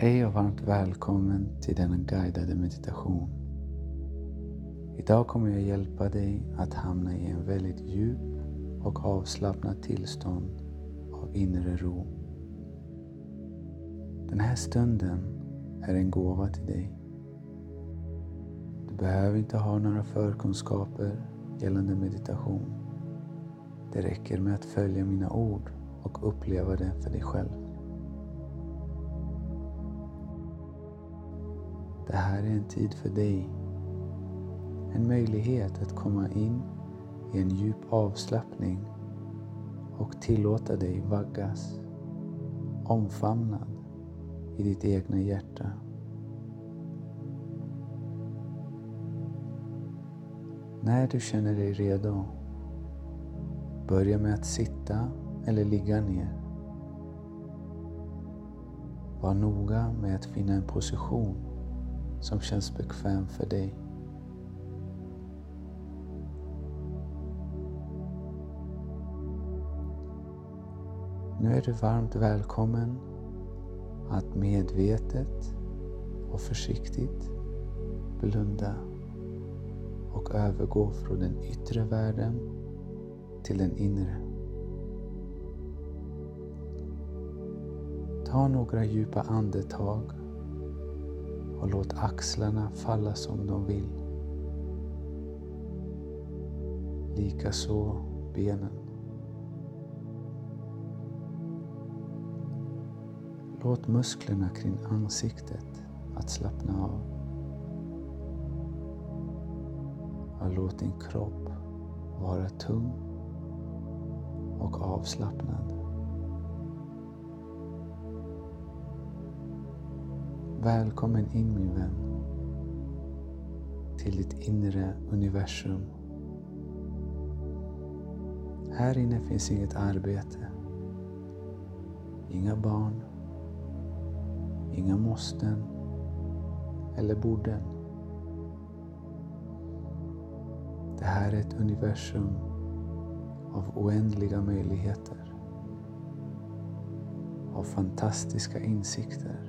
Hej och varmt välkommen till denna guidade meditation. Idag kommer jag hjälpa dig att hamna i en väldigt djup och avslappnat tillstånd av inre ro. Den här stunden är en gåva till dig. Du behöver inte ha några förkunskaper gällande meditation. Det räcker med att följa mina ord och uppleva det för dig själv. Det här är en tid för dig. En möjlighet att komma in i en djup avslappning och tillåta dig vaggas, omfamnad i ditt egna hjärta. När du känner dig redo, börja med att sitta eller ligga ner. Var noga med att finna en position som känns bekväm för dig. Nu är du varmt välkommen att medvetet och försiktigt blunda och övergå från den yttre världen till den inre. Ta några djupa andetag och låt axlarna falla som de vill. Likaså benen. Låt musklerna kring ansiktet att slappna av. Och låt din kropp vara tung och avslappnad. Välkommen in min vän till ditt inre universum. Här inne finns inget arbete, inga barn, inga måsten eller borden. Det här är ett universum av oändliga möjligheter, av fantastiska insikter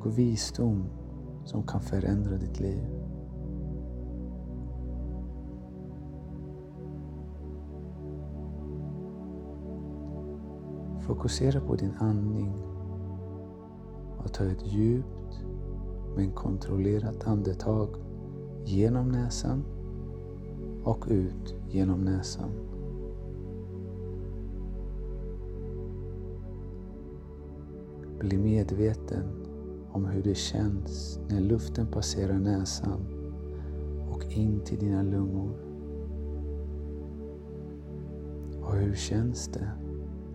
och visdom som kan förändra ditt liv. Fokusera på din andning och ta ett djupt men kontrollerat andetag genom näsan och ut genom näsan. Bli medveten om hur det känns när luften passerar näsan och in till dina lungor. Och hur känns det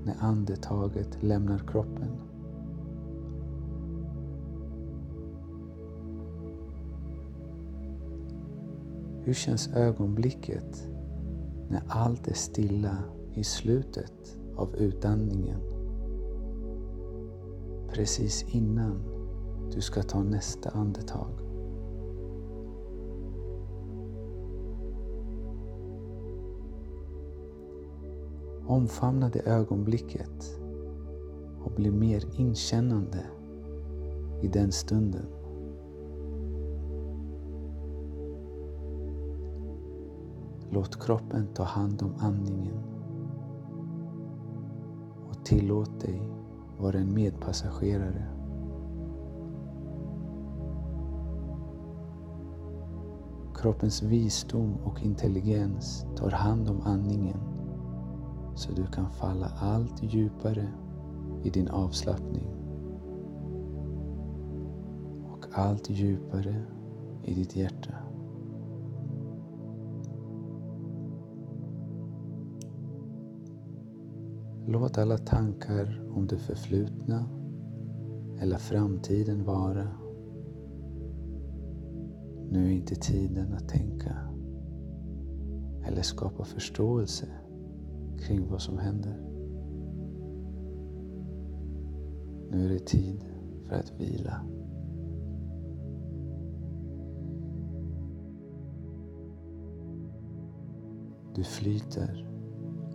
när andetaget lämnar kroppen? Hur känns ögonblicket när allt är stilla i slutet av utandningen? Precis innan du ska ta nästa andetag. Omfamna det ögonblicket och bli mer inkännande i den stunden. Låt kroppen ta hand om andningen och tillåt dig vara en medpassagerare Kroppens visdom och intelligens tar hand om andningen så du kan falla allt djupare i din avslappning och allt djupare i ditt hjärta. Låt alla tankar om det förflutna eller framtiden vara nu är inte tiden att tänka eller skapa förståelse kring vad som händer. Nu är det tid för att vila. Du flyter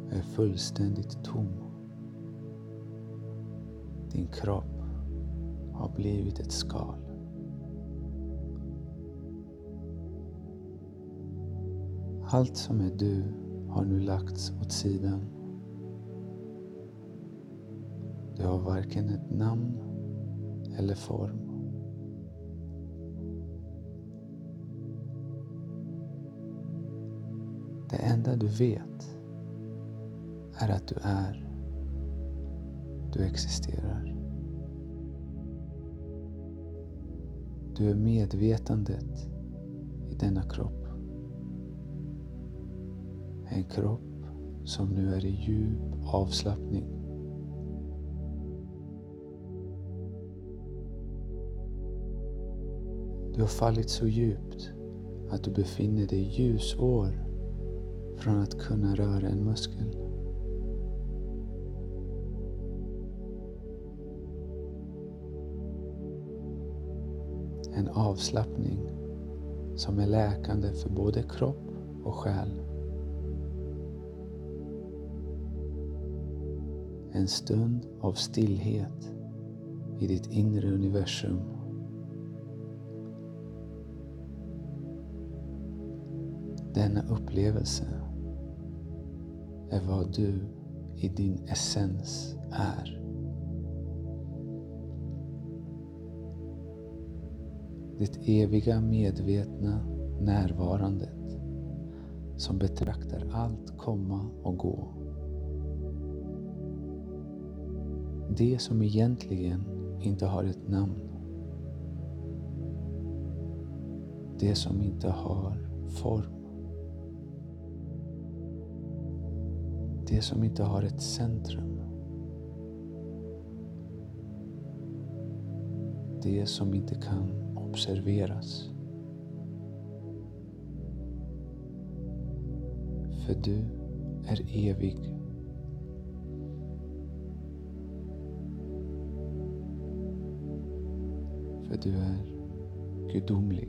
och är fullständigt tom. Din kropp har blivit ett skal. Allt som är du har nu lagts åt sidan. Du har varken ett namn eller form. Det enda du vet är att du är. Du existerar. Du är medvetandet i denna kropp. En kropp som nu är i djup avslappning. Du har fallit så djupt att du befinner dig ljusår från att kunna röra en muskel. En avslappning som är läkande för både kropp och själ. En stund av stillhet i ditt inre universum. Denna upplevelse är vad du i din essens är. Det eviga medvetna närvarandet som betraktar allt komma och gå. Det som egentligen inte har ett namn. Det som inte har form. Det som inte har ett centrum. Det som inte kan observeras. För du är evig. För du är gudomlig.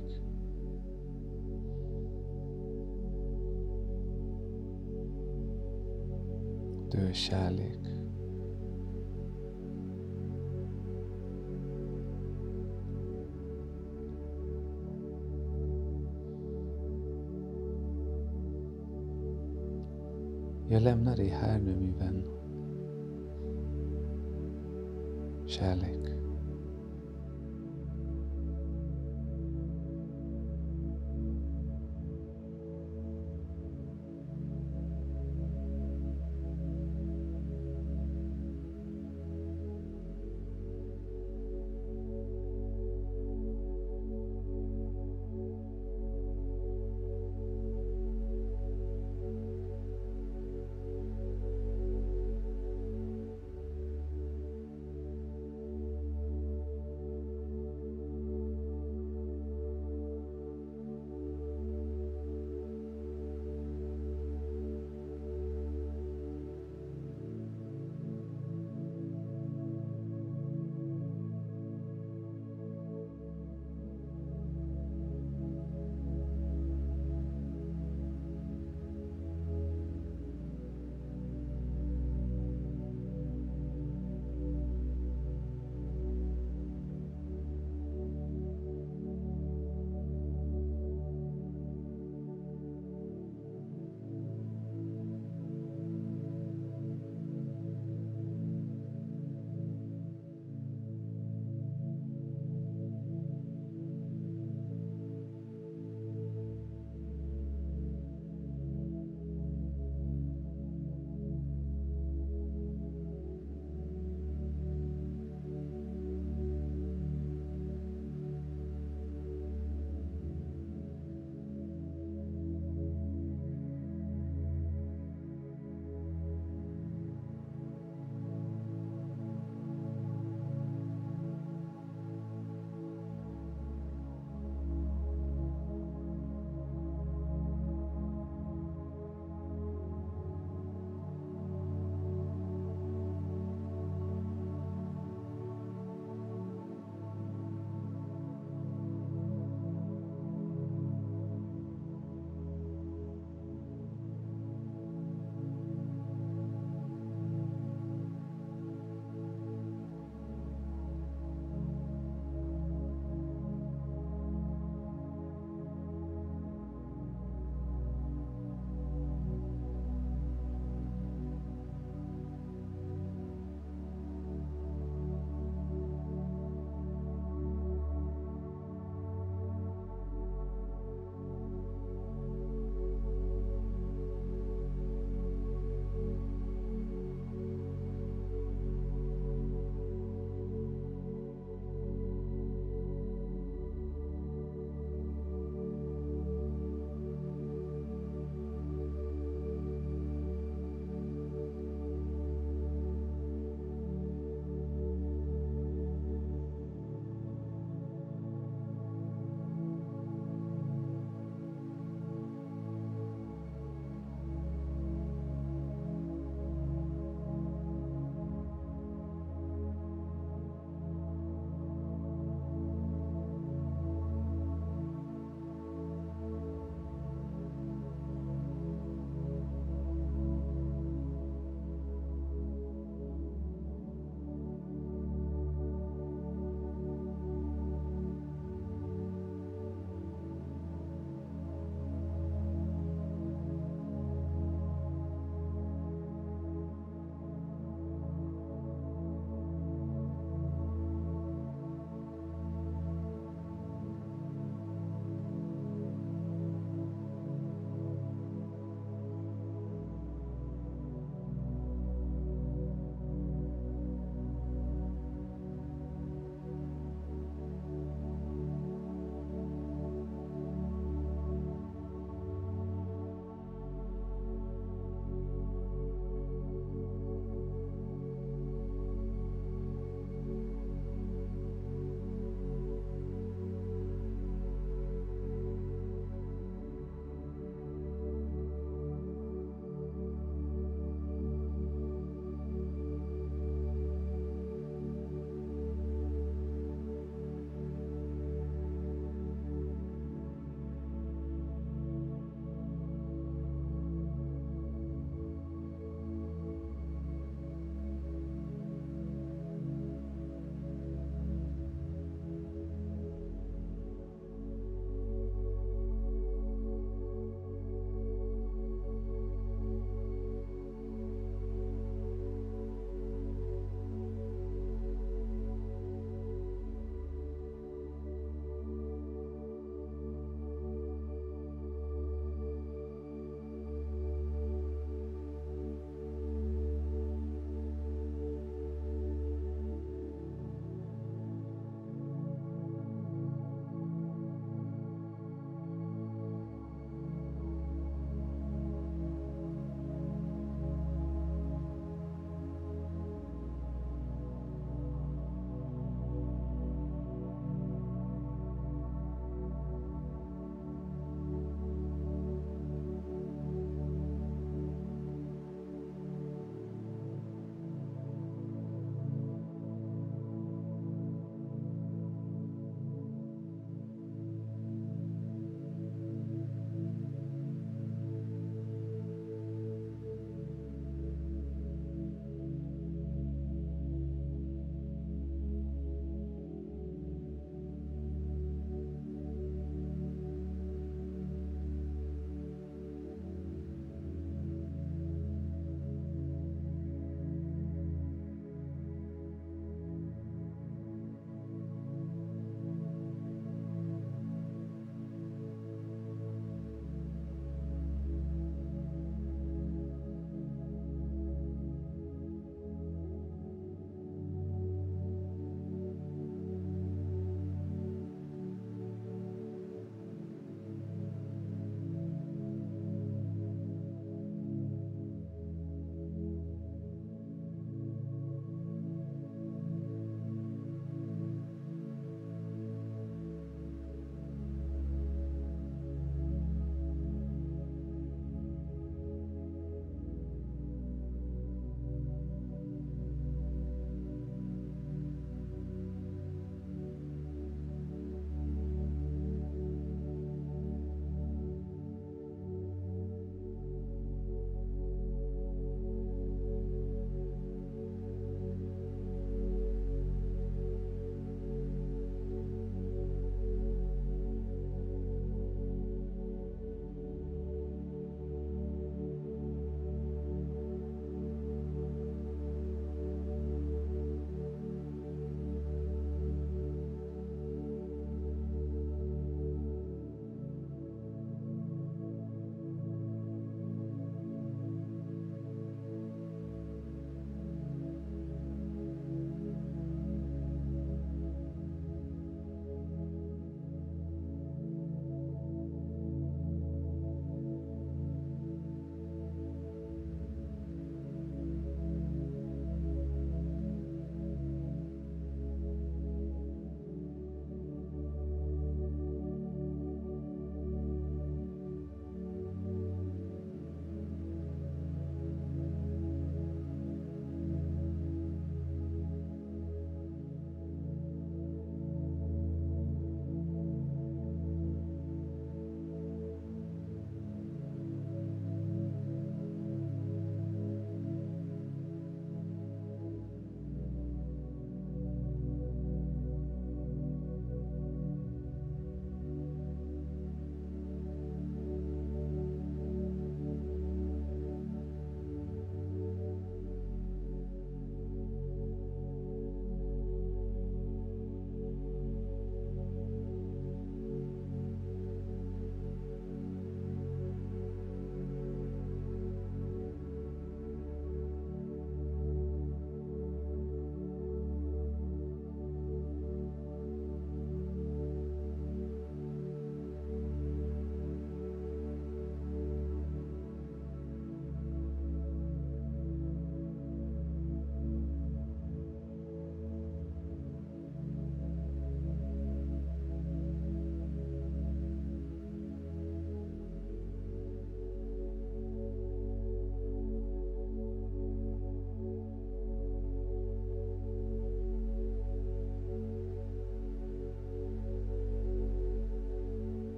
Du är kärlek. Jag lämnar dig här nu min vän. Kärlek.